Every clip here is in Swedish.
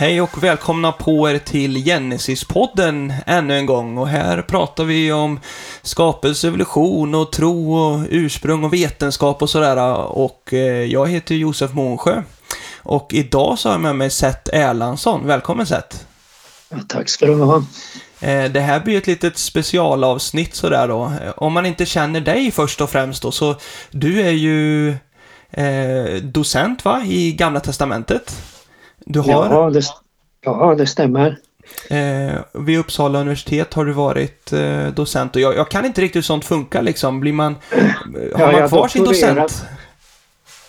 Hej och välkomna på er till Genesis-podden ännu en gång. Och här pratar vi om skapelse, evolution och tro och ursprung och vetenskap och sådär. Och eh, jag heter Josef Månsjö. Och idag så har jag med mig Seth Erlandsson. Välkommen Seth! Ja, tack ska du ha. Eh, det här blir ett litet specialavsnitt sådär då. Om man inte känner dig först och främst då, så du är ju eh, docent va, i Gamla Testamentet? Du har... ja, det, ja, det stämmer. Eh, vid Uppsala universitet har du varit eh, docent och jag, jag, kan inte riktigt hur sånt funkar liksom. Blir man, har ja, man kvar sin docent?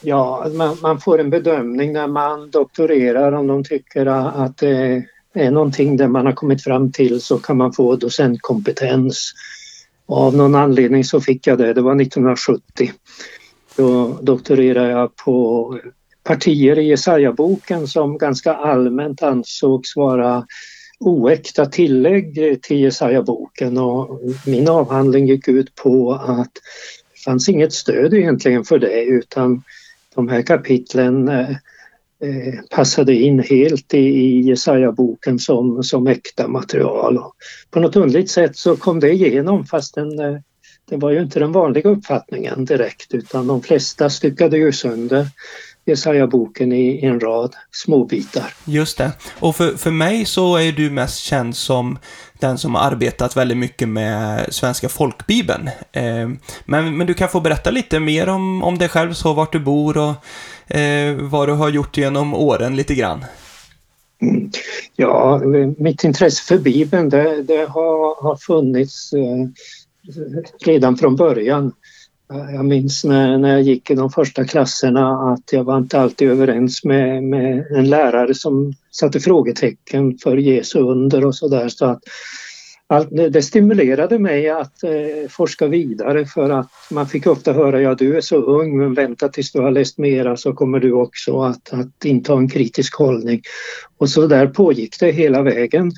Ja, man, man, får en bedömning när man doktorerar om de tycker att det är någonting där man har kommit fram till så kan man få docentkompetens. Och av någon anledning så fick jag det, det var 1970. Då doktorerade jag på partier i Jesaja-boken som ganska allmänt ansågs vara oäkta tillägg till Jesaja-boken och min avhandling gick ut på att det fanns inget stöd egentligen för det utan de här kapitlen eh, eh passade in helt i, i Jesaja-boken som, som äkta material. Och på något underligt sätt så kom det igenom fastän den, eh, det var ju inte den vanliga uppfattningen direkt utan de flesta styckade ju sönder Jesaja-boken i en rad småbitar. Just det. Och för, för mig så är du mest känd som den som har arbetat väldigt mycket med Svenska folkbibeln. Eh, men, men du kan få berätta lite mer om, om dig själv, så vart du bor och eh, vad du har gjort genom åren lite grann. Mm. Ja, mitt intresse för Bibeln det, det har, har funnits eh, redan från början. Jag minns när, när jag gick i de första klasserna att jag var inte alltid överens med, med en lärare som satte frågetecken för Jesu under och sådär. Så att allt, det stimulerade mig att eh, forska vidare för att man fick ofta höra ja du är så ung men vänta tills du har läst mera så kommer du också att, att inta en kritisk hållning. Och så där pågick det hela vägen.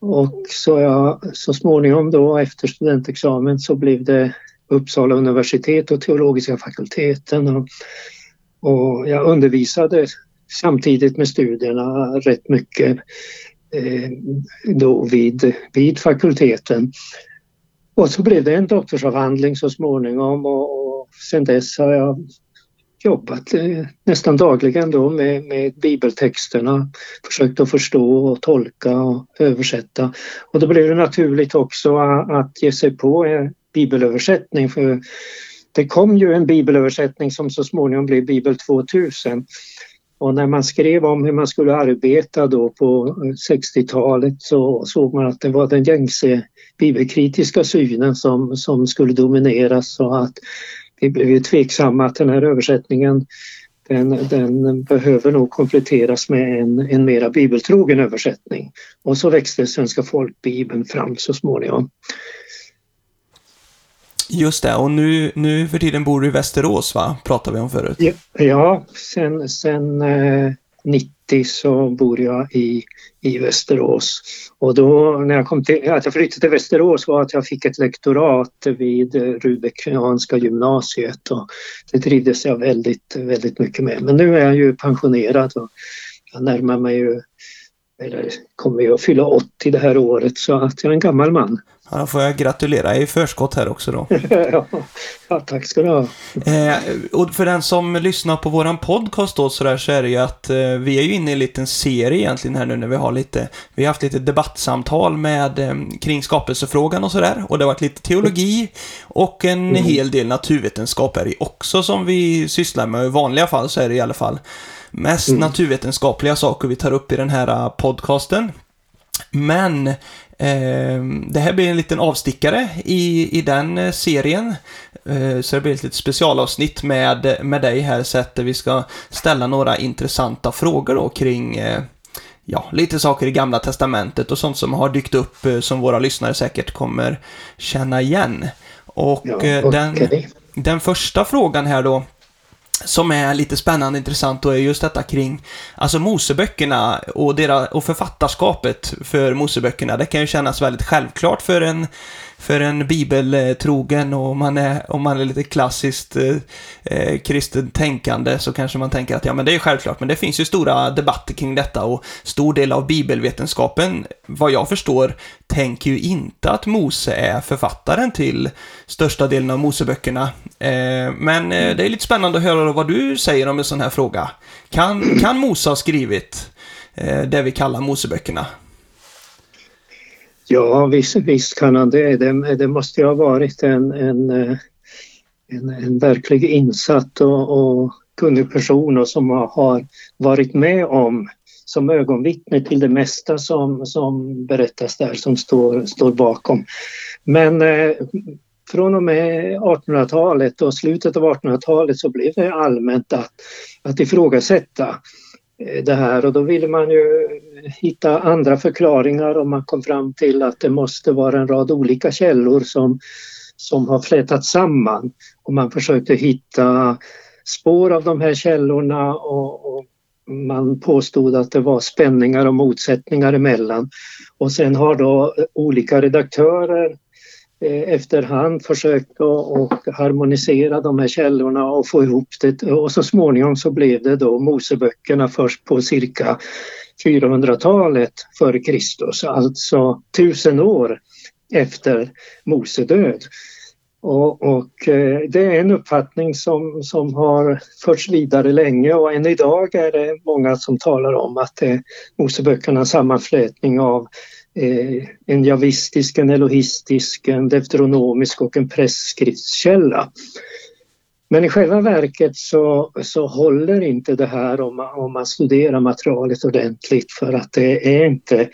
Och så, jag, så småningom då efter studentexamen så blev det Uppsala universitet och teologiska fakulteten. Och, och jag undervisade samtidigt med studierna rätt mycket eh, då vid, vid fakulteten. Och så blev det en doktorsavhandling så småningom och, och sen dess har jag jobbat eh, nästan dagligen då med, med bibeltexterna, försökt att förstå och tolka och översätta. Och då blev det naturligt också att ge sig på eh, bibelöversättning för det kom ju en bibelöversättning som så småningom blev Bibel 2000. Och när man skrev om hur man skulle arbeta då på 60-talet så såg man att det var den gängse bibelkritiska synen som, som skulle domineras så att vi blev tveksamma att den här översättningen den, den, behöver nog kompletteras med en, en mera bibeltrogen översättning. Och så växte Svenska folkbibeln fram så småningom. Just det, och nu, nu för tiden bor du i Västerås va? Pratade vi om förut. Ja, sen, sen eh, 90 så bor jag i, i Västerås. Och då när jag kom till, att jag flyttade till Västerås var att jag fick ett lektorat vid Rudbeckianska gymnasiet och det trivdes jag väldigt, väldigt mycket med. Men nu är jag ju pensionerad och jag närmar mig ju eller kommer ju att fylla 80 det här året så att jag är en gammal man. Ja, då får jag gratulera i förskott här också då. ja, tack ska du ha. Eh, och för den som lyssnar på våran podcast då så, där, så är det ju att eh, vi är ju inne i en liten serie egentligen här nu när vi har lite, vi har haft lite debattsamtal med eh, kring skapelsefrågan och sådär. Och det har varit lite teologi och en mm. hel del naturvetenskap är det också som vi sysslar med. I vanliga fall så är det i alla fall mest mm. naturvetenskapliga saker vi tar upp i den här eh, podcasten. Men det här blir en liten avstickare i, i den eh, serien. Eh, så det blir ett litet specialavsnitt med, med dig här, så att vi ska ställa några intressanta frågor då kring eh, ja, lite saker i Gamla Testamentet och sånt som har dykt upp eh, som våra lyssnare säkert kommer känna igen. Och ja, okay. den, den första frågan här då som är lite spännande och intressant och är just detta kring alltså Moseböckerna och, deras, och författarskapet för Moseböckerna. Det kan ju kännas väldigt självklart för en, för en bibeltrogen och man är, om man är lite klassiskt eh, eh kristet tänkande så kanske man tänker att ja, men det är självklart, men det finns ju stora debatter kring detta och stor del av bibelvetenskapen, vad jag förstår, tänker ju inte att Mose är författaren till största delen av Moseböckerna. Eh, men eh, det är lite spännande att höra vad du säger om en sån här fråga. Kan, kan Mose ha skrivit eh, det vi kallar Moseböckerna? Ja, visst, visst kan han det. det. Det måste ju ha varit en, en, eh, en, en verklig insatt och, och kunnig person och som har varit med om som ögonvittne till det mesta som, som berättas där, som står, står bakom. Men eh, från och med 1800-talet och slutet av 1800-talet så blev det allmänt att, att ifrågasätta eh, det här och då ville man ju hitta andra förklaringar och man kom fram till att det måste vara en rad olika källor som, som har flätats samman och man försökte hitta spår av de här källorna och, och man påstod att det var spänningar och motsättningar emellan. Och sen har då olika redaktörer eh, efterhand försökt att harmonisera de här källorna och få ihop det och så småningom så blev det då Moseböckerna först på cirka 400-talet före Kristus, alltså tusen år efter Mose död. Och, och, eh, det är en uppfattning som, som har förts vidare länge och än idag är det många som talar om att det är Moseböckernas sammanflätning av eh, en javistisk, en elohistisk, en deuteronomisk och en pressskriftskälla. Men i själva verket så, så håller inte det här om man, om man studerar materialet ordentligt för att det är inte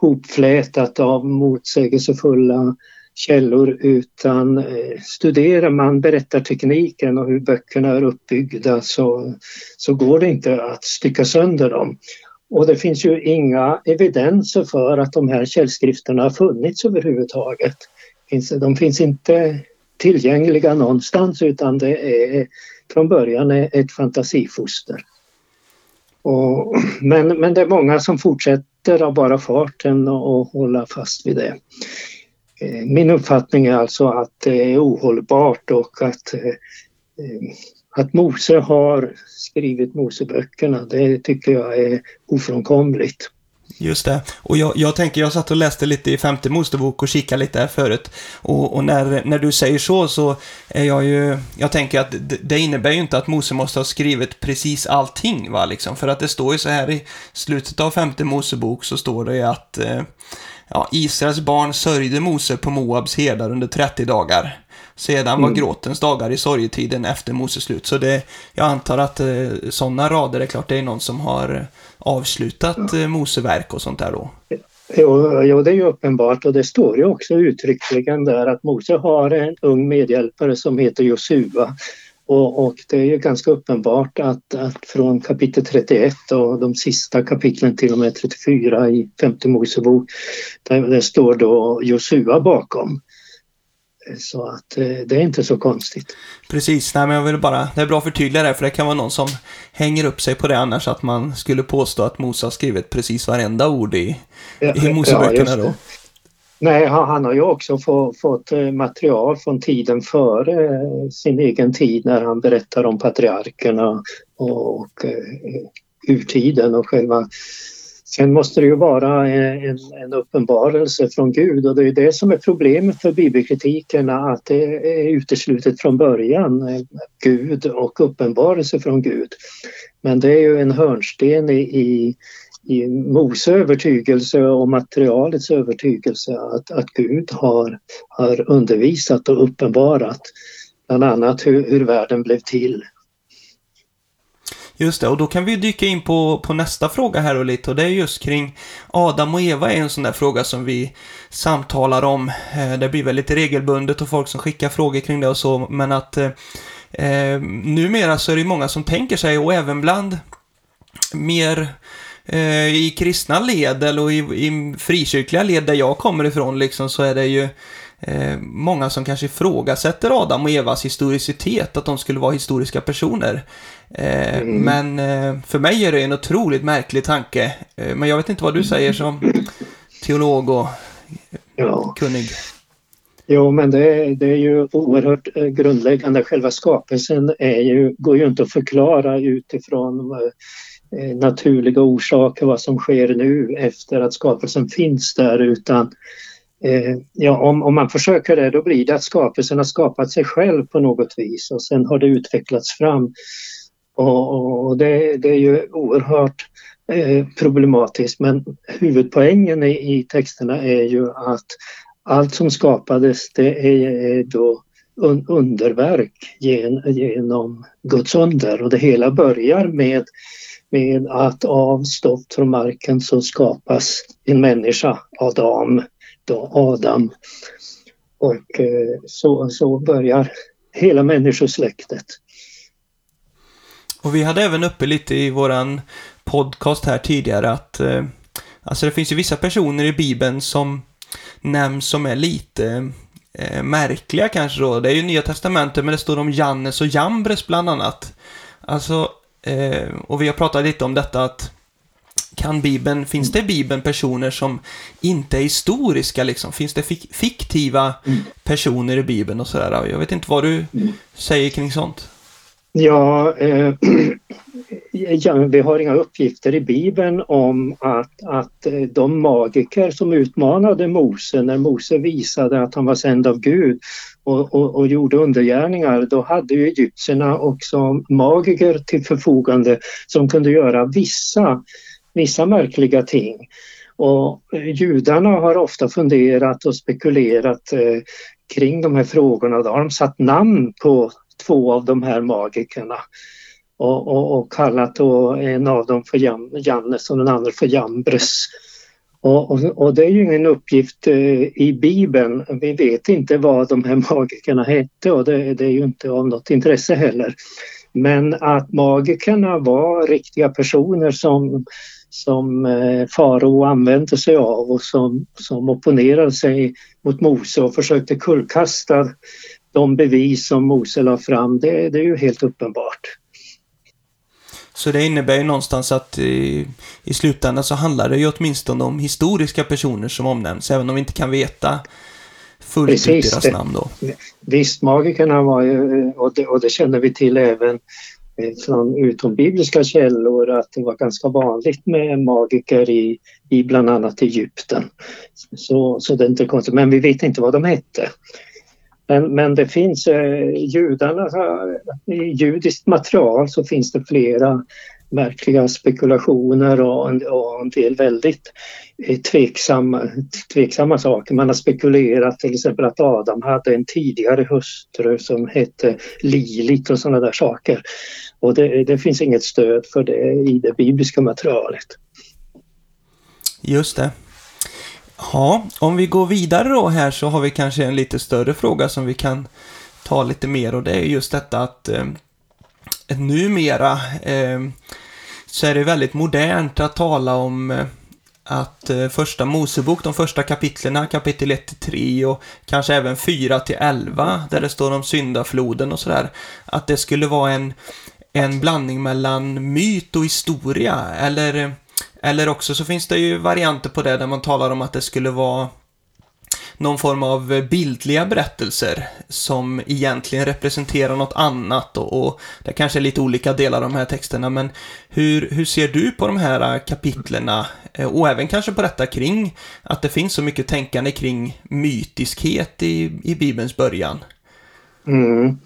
hopflätat av motsägelsefulla källor utan eh, studerar man berättartekniken och hur böckerna är uppbyggda så, så går det inte att stycka sönder dem. Och det finns ju inga evidenser för att de här källskrifterna har funnits överhuvudtaget. De finns inte tillgängliga någonstans utan det är från början ett fantasifoster. Och, men, men det är många som fortsätter av bara farten och hålla fast vid det. Eh, min uppfattning är alltså att det är ohållbart och att, eh, eh, att Mose har skrivit Moseböckerna, det tycker jag är ofrånkomligt. Just det. Och jag, jag tänker, jag satt och läste lite i femte Mosebok och kikade lite här förut. Och, och, när, när du säger så, så är jag ju... Jag tänker att det, det, innebär ju inte att Mose måste ha skrivit precis allting, va, liksom. För att det står ju så här i slutet av femte Mosebok så står det ju att... Eh, ja, Israels barn sörjde Mose på Moabs herdar under 30 dagar. Sedan var mm. gråtens dagar i sorgetiden efter Moses slut. Så det, jag antar att eh, sådana rader är klart det är någon som har avslutat eh, Moseverk och sånt där då. Jo, jo, det är ju uppenbart och det står ju också uttryckligen där att Mose har en ung medhjälpare som heter Josua och, och, det är ju ganska uppenbart att, att från kapitel 31 och de sista kapitlen till och med 34 i femte Mosebok, där det står då Josua bakom. Så att eh, det är inte så konstigt. Precis, nej men jag vill bara, det är bra att förtydliga det för det kan vara någon som hänger upp sig på det annars att man skulle påstå att Mose har skrivit precis varenda ord i, ja, i Moseböckerna ja, då. Nej, han har ju också få, fått eh, material från tiden före eh, sin egen tid när han berättar om patriarkerna och, och urtiden och själva Sen måste det ju vara eh, en, en uppenbarelse från Gud och det är det som är problemet för bibelkritikerna att det är uteslutet från början, eh, Gud och uppenbarelse från Gud. Men det är ju en hörnsten i, i i Mose övertygelse och materialets övertygelse att, att Gud har, har undervisat och uppenbarat bland annat hur, hur världen blev till. Just det, och då kan vi dyka in på, på nästa fråga här och lite och det är just kring Adam och Eva är en sån där fråga som vi samtalar om. Eh, det blir väldigt regelbundet och folk som skickar frågor kring det och så, men att eh, eh numera så är det många som tänker sig och även bland mer eh, i kristna led eller i, i frikyrkliga led där jag kommer ifrån liksom så är det ju eh, många som kanske ifrågasätter Adam och Evas historicitet, att de skulle vara historiska personer. Eh, mm. Men eh, för mig är det en otroligt märklig tanke. Eh, men jag vet inte vad du säger som teolog och ja. kunnig. Jo, men det, det, är ju oerhört eh, grundläggande. Själva skapelsen är ju, går ju inte att förklara utifrån eh, naturliga orsaker vad som sker nu efter att skapelsen finns där utan eh, ja, om, om man försöker det då blir det att skapelsen har skapat sig själv på något vis och sen har det utvecklats fram. Och, och det, det, är ju oerhört eh, problematiskt men huvudpoängen i, i texterna är ju att allt som skapades det är då underverk genom Guds under och det hela börjar med, med att av stoft från marken så skapas en människa, Adam. Då Adam. Och eh, så, så börjar hela människosläktet. Och vi hade även uppe lite i våran podcast här tidigare att eh, alltså det finns ju vissa personer i Bibeln som nämns som är lite eh, märkliga kanske då. Det är ju Nya Testamentet, men det står om Jannes och Jambres bland annat. Alltså, eh, och vi har pratat lite om detta att kan Bibeln, finns det i Bibeln personer som inte är historiska liksom? Finns det fik fiktiva mm. personer i Bibeln och sådär? Jag vet inte vad du mm. säger kring sånt? Ja, eh, ja, vi har inga uppgifter i Bibeln om att, att eh, de magiker som utmanade Mose när Mose visade att han var sänd av Gud och, och, och gjorde undergärningar, då hade ju egyptierna också magiker till förfogande som kunde göra vissa, vissa märkliga ting. Och eh, judarna har ofta funderat och spekulerat eh, kring de här frågorna. Då har de satt namn på två av de här magikerna och, och, och kallat då en av dem för Jan, Jannes och den andra för Jambres. Och, och, och, det är ju ingen uppgift eh, i Bibeln. Vi vet inte vad de här magikerna hette och det, det är ju inte av något intresse heller. Men att magikerna var riktiga personer som, som eh, farao använde sig av och som, som opponerade sig mot Mose och försökte kullkasta de bevis som Mose la fram, det, det är ju helt uppenbart. Så det innebär ju någonstans att i, i slutändan så handlar det ju åtminstone om historiska personer som omnämns, även om vi inte kan veta fullt ut deras namn då. Visst, magikerna var ju, och det, och det känner vi till även eh, från utombibliska källor att det var ganska vanligt med magiker i, i bland annat Egypten. Så, så det är inte konstigt, men vi vet inte vad de hette. Men, men det finns eh, judarna, i judiskt material så finns det flera märkliga spekulationer och en, och en del väldigt eh, tveksamma, tveksamma saker. Man har spekulerat till exempel att Adam hade en tidigare hustru som hette Lilit och sådana där saker. Och det, det finns inget stöd för det i det bibliska materialet. Just det. Ja, om vi går vidare då här så har vi kanske en lite större fråga som vi kan ta lite mer och det är just detta att eh, numera eh, så är det väldigt modernt att tala om eh, att eh, första Mosebok, de första kapitlerna, kapitel 1 3 och kanske även 4 till 11, där det står om syndafloden och sådär, att det skulle vara en, en blandning mellan myt och historia, eller eller också så finns det ju varianter på det där man talar om att det skulle vara någon form av bildliga berättelser som egentligen representerar något annat och, och det kanske är lite olika delar av de här texterna men hur, hur ser du på de här äh, kapitlerna eh, och även kanske på detta kring att det finns så mycket tänkande kring mytiskhet i, i Bibelns början? Mm.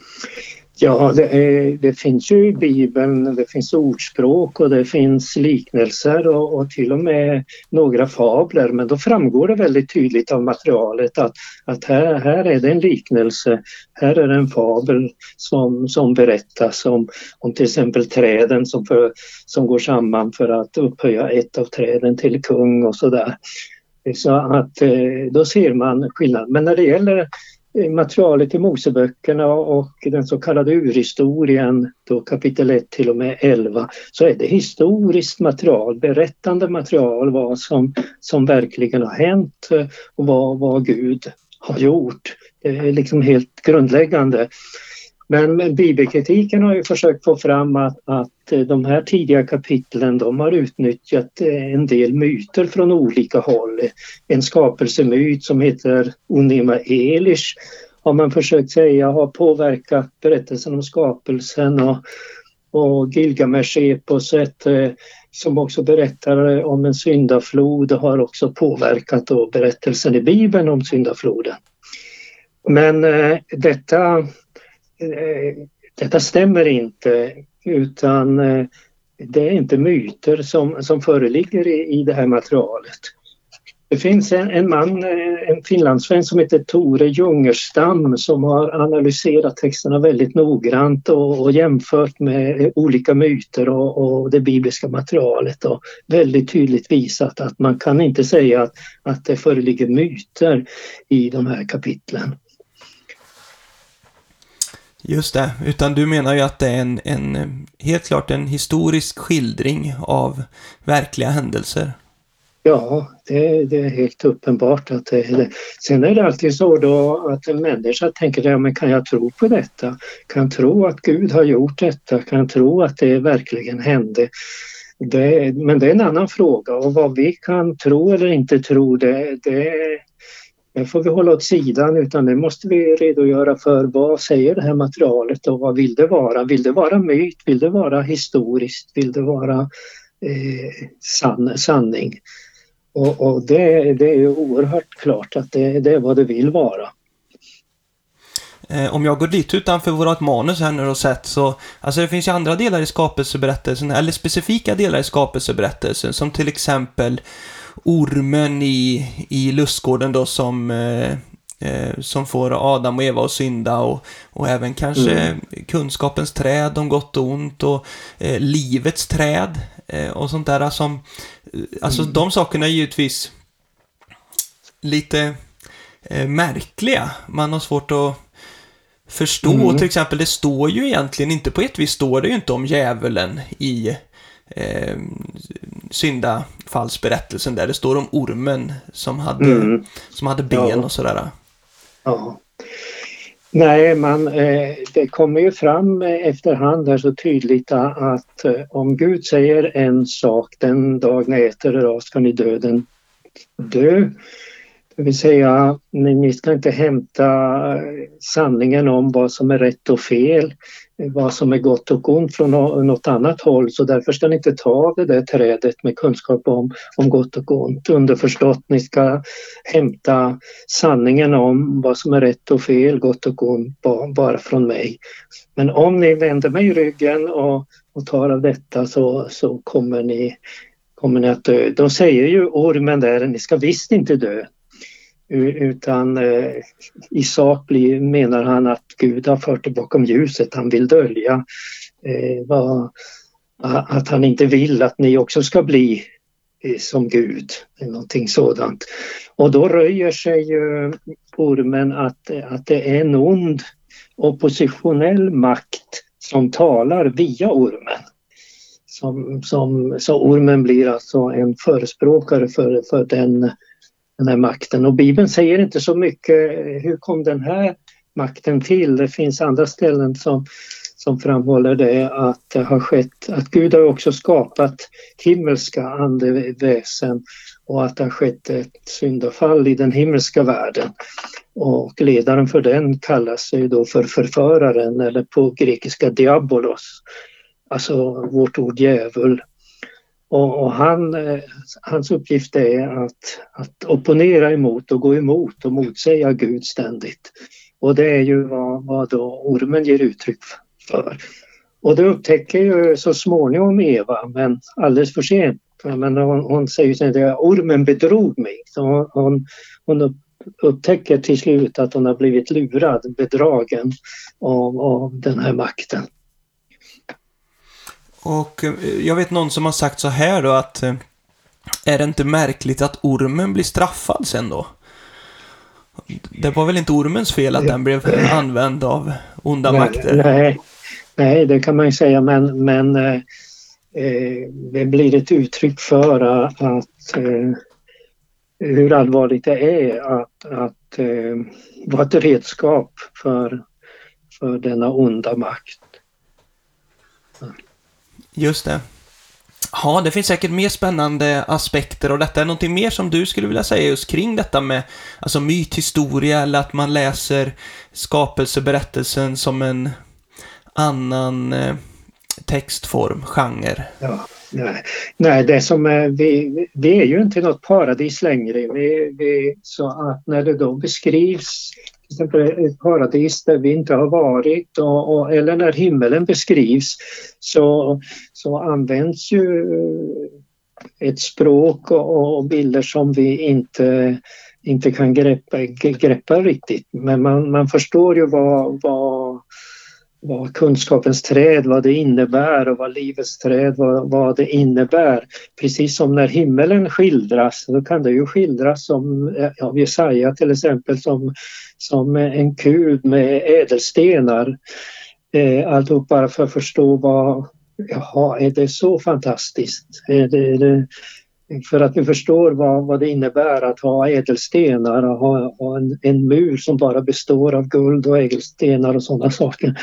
Ja, det, är, det, finns ju i Bibeln, det finns ordspråk och det finns liknelser och, och, till och med några fabler men då framgår det väldigt tydligt av materialet att, att här, här är det en liknelse, här är det en fabel som, som berättas om, om till exempel träden som, för, som går samman för att upphöja ett av träden till kung och sådär. Så att eh, då ser man skillnad. Men när det gäller Eh, materialet i Moseböckerna och den så kallade urhistorien, då kapitel 1 till och med 11, så är det historiskt material, berättande material vad som, som verkligen har hänt eh, och vad, vad Gud har gjort. Det är liksom helt grundläggande. Men bibelkritiken har ju försökt få fram att, att eh, de här tidiga kapitlen de har utnyttjat eh, en del myter från olika håll. En skapelsemyt som heter Onima Elish har man försökt säga har påverkat berättelsen om skapelsen och, och Gilgamesh-eposet eh, som också berättar om en syndaflod har också påverkat då berättelsen i Bibeln om syndafloden. Men eh, detta, Eh, detta stämmer inte utan eh, det är inte myter som, som föreligger i, i det här materialet. Det finns en, en man, eh, en finlandssvensk som heter Tore Jungerstam som har analyserat texterna väldigt noggrant och, och jämfört med olika myter och, och, det bibliska materialet och väldigt tydligt visat att man kan inte säga att, att det föreligger myter i de här kapitlen. Just det, utan du menar ju att det är en, en helt klart en historisk skildring av verkliga händelser. Ja, det, det, är helt uppenbart att det är det. Sen är det alltid så då att en människa tänker, ja, men kan jag tro på detta? Kan jag tro att Gud har gjort detta? Kan jag tro att det verkligen hände? Det, men det är en annan fråga och vad vi kan tro eller inte tro det, det, det får vi hålla åt sidan utan det måste vi redogöra för vad säger det här materialet och vad vill det vara? Vill det vara myt? Vill det vara historiskt? Vill det vara eh, san, sanning? Och, och det, det, är oerhört klart att det, det är vad det vill vara. Eh, om jag går dit utanför vårt manus här nu och sett så, alltså det finns ju andra delar i skapelseberättelsen, eller specifika delar i skapelseberättelsen, som till exempel ormen i, i lustgården då som, eh, eh, som får Adam och Eva att synda och, och även kanske mm. kunskapens träd om gott och ont och eh, livets träd eh, och sånt där som Alltså mm. de sakerna är givetvis lite eh, märkliga. Man har svårt att förstå. Mm. Till exempel, det står ju egentligen inte, på ett vis står det ju inte om djävulen i eh, syndafallsberättelsen där. Det står om ormen som hade, mm. som hade ben ja. och sådär. Ja. Nej, man, eh, det kommer ju fram efterhand här så tydligt att eh, om Gud säger en sak, den dag ni äter det ska ni döden dö. Det vill säga, ni ska inte hämta sanningen om vad som är rätt och fel vad som är gott och ont från något annat håll så därför ska ni inte ta det där trädet med kunskap om, om gott och ont. Underförstått, ni ska hämta sanningen om vad som är rätt och fel, gott och ont bara från mig. Men om ni vänder mig ryggen och, och tar av detta så, så kommer, ni, kommer ni att dö. De säger ju ormen där, ni ska visst inte dö. Utan eh, i sak blir, menar han att Gud har fört det bakom ljuset. Han vill dölja eh, vad, att han inte vill att ni också ska bli eh, som Gud, någonting sådant. Och då röjer sig ju ormen att, att det är en ond oppositionell makt som talar via ormen. Som, som, så ormen blir alltså en förespråkare för, för den den här makten. Och Bibeln säger inte så mycket hur kom den här makten till? Det finns andra ställen som, som framhåller det att det har skett, att Gud har också skapat himmelska andeväsen och att det har skett ett syndafall i den himmelska världen. Och ledaren för den kallas ju då för förföraren eller på grekiska diabolos, alltså vårt ord djävul. Och, och han, eh, hans uppgift är att, att opponera emot och gå emot och motsäga Gud ständigt. Och det är ju vad, vad då ormen ger uttryck för. Och det upptäcker ju så småningom Eva, men alldeles för sent. Men hon, hon säger att ormen bedrog mig. Så hon, hon upptäcker till slut att hon har blivit lurad, bedragen av, av den här makten. Och eh, jag vet någon som har sagt så här då att eh, är det inte märkligt att ormen blir straffad sen då? Det var väl inte ormens fel att den blev använd av onda nej, makter? Nej, nej, det kan man ju säga men, men eh, eh det blir ett uttryck för att eh, hur allvarligt det är att, att eh, vara ett redskap för, för denna onda makt. Just det. Ja, det finns säkert mer spännande aspekter och detta. Är någonting mer som du skulle vilja säga just kring detta med alltså mythistoria eller att man läser skapelseberättelsen som en annan eh, textform, genre? Ja, nej. nej, det som är, vi, vi är ju inte något paradis längre. Vi, vi, så att när det då beskrivs till exempel ett paradis där vi inte har varit och, och, eller när himmelen beskrivs så, så används ju eh, ett språk och, och bilder som vi inte, inte kan greppa, greppa riktigt. Men man, man förstår ju vad, vad vad kunskapens träd, vad det innebär och vad livets träd, vad, vad det innebär. Precis som när himmelen skildras, då kan det ju skildras som eh, av Jesaja till exempel som, som en kub med ädelstenar. Eh, alltihop bara för att förstå vad, jaha, är det så fantastiskt? Är det, är det, för att ni förstår vad, vad det innebär att ha ädelstenar och ha, ha en, en, mur som bara består av guld och ädelstenar och sådana saker.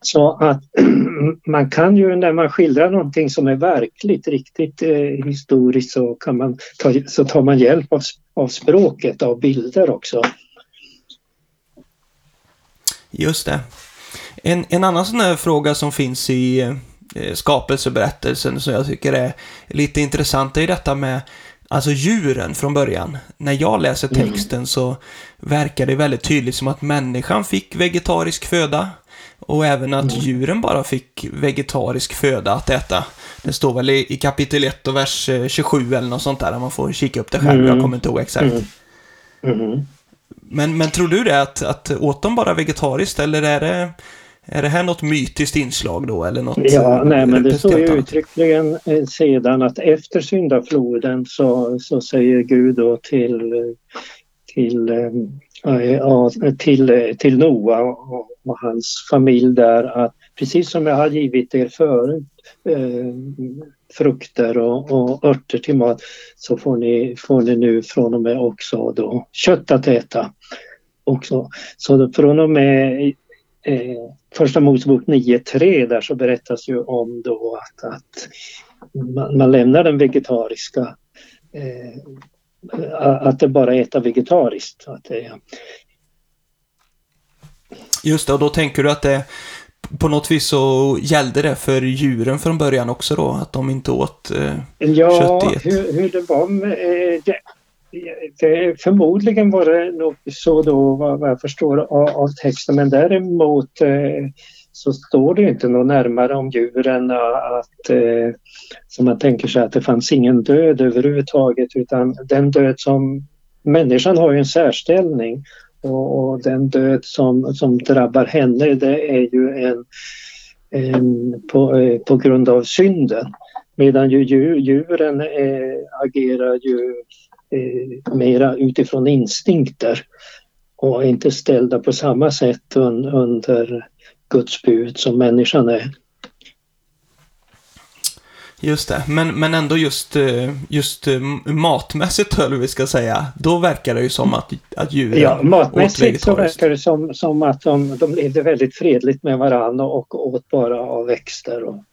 Så att man kan ju när man skildrar någonting som är verkligt, riktigt eh, historiskt så, kan man ta, så tar man hjälp av, av språket, av bilder också. Just det. En, en annan sån här fråga som finns i eh, skapelseberättelsen som jag tycker är lite intressant är detta med Alltså djuren från början. När jag läser mm. texten mm. så verkar det väldigt tydligt som att människan fick vegetarisk föda. Och även att mm. djuren bara fick vegetarisk föda att äta. Det står väl i, i kapitel 1 och vers 27 eh, eller något sånt där. Man får kika upp det själv, mm. jag kommer inte ihåg exakt. Mm. Mm. Men, men tror du det att, att åt de bara vegetariskt eller är det är det här något mytiskt inslag då eller något? Ja, nej men det står ju uttryckligen eh, sedan att efter syndafloden så, så säger Gud då till, till, eh, ja, till, till Noa och, och hans familj där att precis som jag har givit er förut eh, frukter och, och örter till mat så får ni, får ni nu från och med också då kött att äta. Också. Så från och med eh, Första Mosebok 9.3 där så berättas ju om då att, att man, man lämnar den vegetariska eh, att det bara äta vegetariskt. Att det, Just det, och då tänker du att det på något vis så gällde det för djuren från början också då, att de inte åt eh, ja, kött i Ja, hur, hur det var med det, det, förmodligen var det nog så då vad, vad jag förstår av, av, texten men däremot eh, så står det inte något närmare om djuren eh, att eh, så man tänker sig att det fanns ingen död överhuvudtaget utan den död som människan har ju en särställning och, och den död som, som drabbar henne det är ju en, en på, eh, på grund av synden. Medan ju djuren eh, agerar ju eh, mera utifrån instinkter och inte ställda på samma sätt un, under Guds bud som människan är. Just det, men, men ändå just, eh, just eh, matmässigt eller vi ska säga, då verkar det ju som att, att djuren Ja, matmässigt så verkar det som, som att de, de levde väldigt fredligt med varandra och åt bara av växter och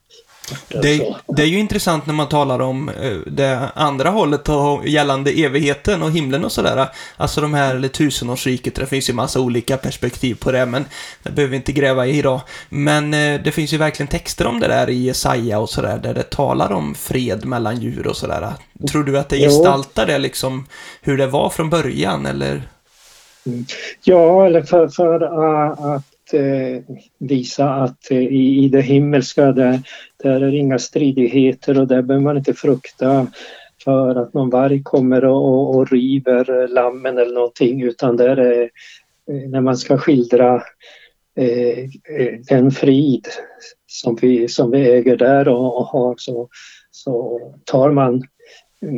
det, det, är ju intressant när man talar om eh, det andra hållet och gällande evigheten och himlen och sådär. Alltså de här, eller tusenårsriket, det finns ju massa olika perspektiv på det, men det behöver vi inte gräva i idag. Men eh, det finns ju verkligen texter om det där i Jesaja och sådär, där det talar om fred mellan djur och sådär. Tror du att det gestaltar det liksom, hur det var från början, eller? Ja, eller för, för uh, att eh, Eh, visa att eh, i, i det himmelska där, där är inga stridigheter och där behöver man inte frukta för att någon varg kommer och, och, och river lammen eller någonting utan där är eh, när man ska skildra eh, eh, den frid som vi, som vi äger där och, och har så, så tar man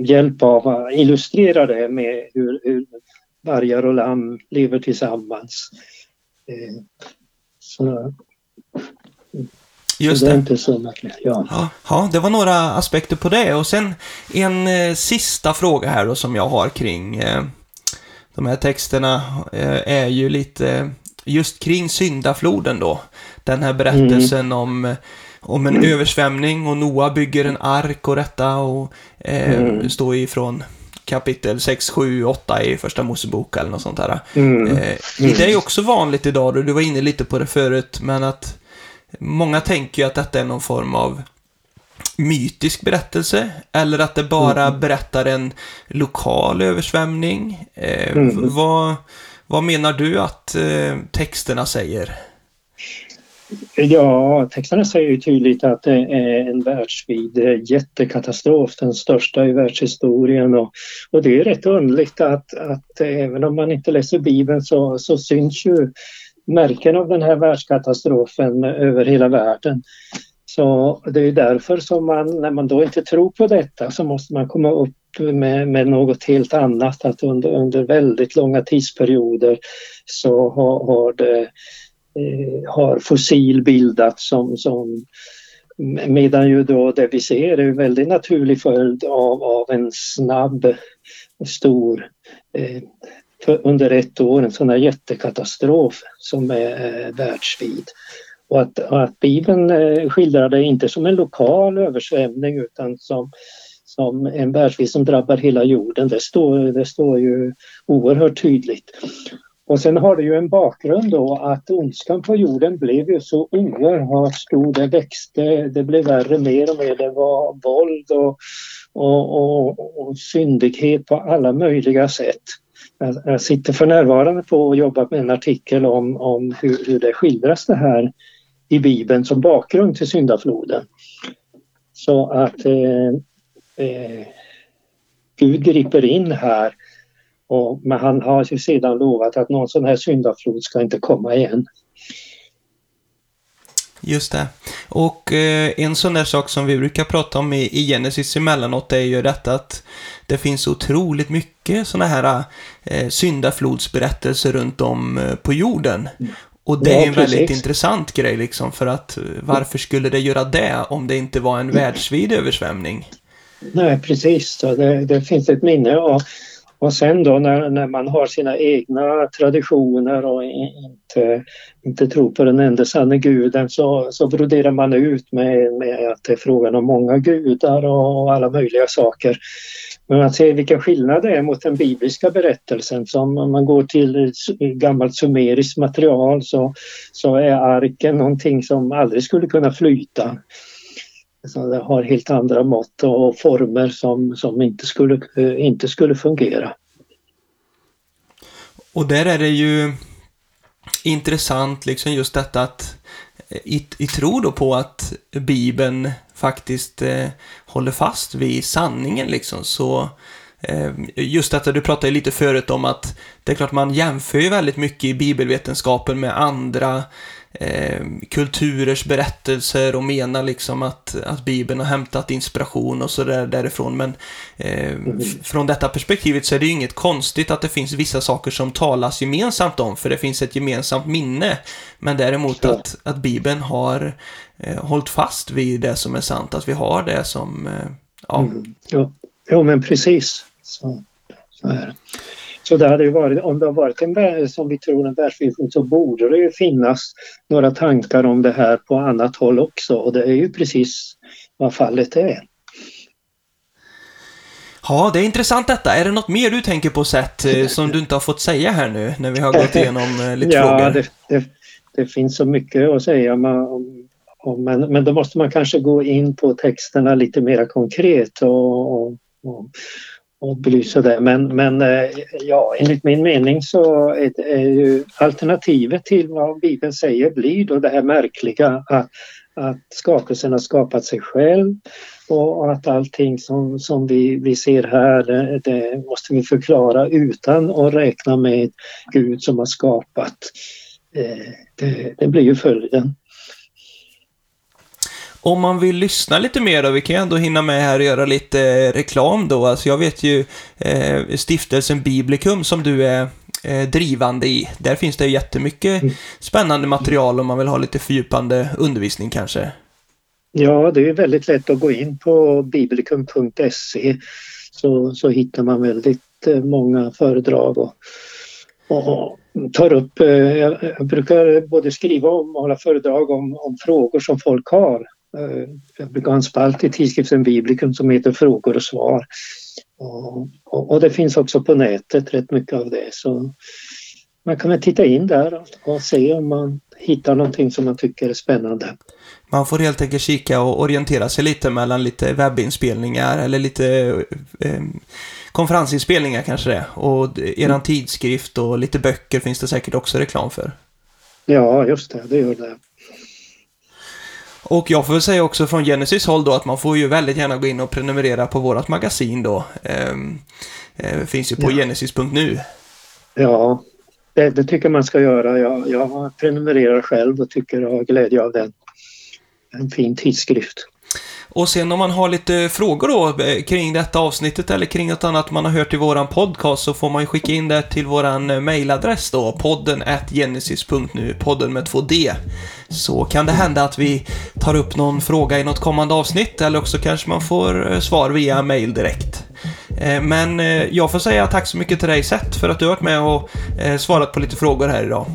hjälp av att illustrera det med hur, hur vargar och lamm lever tillsammans. Eh, så, Just så det. är inte så märkligt. Ja. ja. Ja, det var några aspekter på det. Och sen en eh, sista fråga här då som jag har kring eh, de här texterna eh, är ju lite just kring syndafloden då. Den här berättelsen mm. om, om en mm. översvämning och Noa bygger en ark och detta och eh, mm. står ifrån kapitel 6, 7, 8 i första Mosebok eller något sånt här. Mm. Eh, mm. det är ju också vanligt idag, och du var inne lite på det förut, men att många tänker ju att detta är någon form av mytisk berättelse eller att det bara mm. berättar en lokal översvämning. Eh, mm. vad, vad menar du att eh, texterna säger? Ja, texterna säger ju tydligt att det är en världsvid eh, jättekatastrof, den största i världshistorien. Och, och det är rätt underligt att, att eh, även om man inte läser Bibeln så, så syns ju märken av den här världskatastrofen över hela världen. Så det är därför som man, när man då inte tror på detta, så måste man komma upp med, med något helt annat. Att under, under väldigt långa tidsperioder så har, har, det, eh, har fossil bildats som, som Medan ju då det vi ser är en väldigt naturlig följd av, av en snabb, stor, eh, under ett år en sån här jättekatastrof som är eh, världsvid. Och att, att Bibeln eh, skildrar det inte som en lokal översvämning utan som, som en världsvid som drabbar hela jorden. Det står, det står ju oerhört tydligt. Och sen har det ju en bakgrund då att ondskan på jorden blev ju så oerhört stor. Det växte, det blev värre mer och mer. Det var våld och, och, och, och syndighet på alla möjliga sätt. Jag sitter för närvarande på och jobbar med en artikel om, om hur, hur det skildras det här i Bibeln som bakgrund till syndafloden. Så att eh, eh, Gud griper in här och, men han har ju sedan lovat att någon sån här syndaflod ska inte komma igen. Just det. Och eh, en sån där sak som vi brukar prata om i, i Genesis emellanåt är ju detta att det finns otroligt mycket såna här eh, syndaflodsberättelser runt om eh, på jorden. Och det ja, är en precis. väldigt intressant grej liksom, för att eh, varför skulle det göra det om det inte var en världsvid översvämning? Nej, precis. Det, det finns ett minne och, och sen då när, när man har sina egna traditioner och inte, inte tror på den enda sanne guden så, så broderar man ut med, med att det är frågan om många gudar och alla möjliga saker. Men man ser vilka skillnader det är mot den bibliska berättelsen. Så om man går till gammalt sumeriskt material så, så är arken någonting som aldrig skulle kunna flyta. Så det har helt andra mått och former som, som inte, skulle, eh, inte skulle fungera. Och där är det ju intressant liksom just detta att eh, i, i tro då på att Bibeln faktiskt eh, håller fast vid sanningen liksom så eh, Just detta, du pratade lite förut om att det är klart man jämför ju väldigt mycket i bibelvetenskapen med andra eh, kulturers berättelser och menar liksom att, att Bibeln har hämtat inspiration och så där därifrån. Men eh, från detta perspektivet så är det ju inget konstigt att det finns vissa saker som talas gemensamt om, för det finns ett gemensamt minne. Men däremot att, att Bibeln har eh, hållit fast vid det som är sant, att vi har det som, eh, ja. Mm. ja. Jo, men precis. Så, så är det. Så det hade ju varit, om det har varit en, som vi tror, en världsvision så borde det ju finnas några tankar om det här på annat håll också och det är ju precis vad fallet är. Ja, det är intressant detta. Är det något mer du tänker på sätt eh, som du inte har fått säga här nu när vi har gått igenom eh, lite ja, frågor? Det, det, det, finns så mycket att säga om, om, men, men då måste man kanske gå in på texterna lite mer konkret och, och, och, och belysa det. Men, men eh, ja, enligt min mening så är, är ju alternativet till vad Bibeln säger blir då det här märkliga att, att skapelsen har skapat sig själv och att allting som, som vi, vi ser här det måste vi förklara utan att räkna med Gud som har skapat. Eh, det, det blir ju följden. Om man vill lyssna lite mer då, vi kan ju ändå hinna med här och göra lite reklam då. Alltså jag vet ju eh, stiftelsen Biblikum som du är eh, drivande i. Där finns det jättemycket mm. spännande material om man vill ha lite fördjupande undervisning kanske. Ja, det är väldigt lätt att gå in på biblikum.se så, så hittar man väldigt eh, många föredrag och, och tar upp, eh, jag brukar både skriva om och hålla föredrag om, om frågor som folk har. Eh, jag brukar ha en spalt i tidskriften Biblicum som heter Frågor och svar. Och, och, och, det finns också på nätet rätt mycket av det. Så man kan väl titta in där och se om man hittar någonting som man tycker är spännande. Man får helt enkelt kika och orientera sig lite mellan lite webbinspelningar eller lite eh, konferensinspelningar kanske det Och eran mm. tidskrift och lite böcker finns det säkert också reklam för. Ja, just det. Det gör det. Och jag får väl säga också från Genesis håll då att man får ju väldigt gärna gå in och prenumerera på vårat magasin då. Ehm, eh, finns ju på ja. genesis.nu. Ja, det, det, tycker man ska göra. Jag, jag prenumererar själv och tycker jag har glädje av den. En fin tidskrift. Och sen om man har lite frågor då eh, kring detta avsnittet eller kring något annat man har hört i våran podcast så får man ju skicka in det till våran eh, mailadress då, podden at genesis.nu, podden med 2D. Så kan det hända att vi tar upp någon fråga i något kommande avsnitt eller också kanske man får eh, svar via mail direkt. Men jag får säga tack så mycket till dig Seth för att du har varit med och svarat på lite frågor här idag.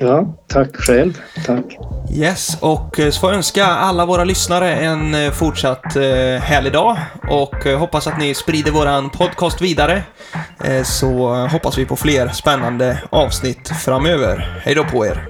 Ja, tack själv. Tack. Yes, och eh, så får jag önska alla våra lyssnare en eh, fortsatt eh, härlig dag och hoppas att ni sprider våran podcast vidare. Så hoppas vi på fler spännande avsnitt framöver. Hej då på er!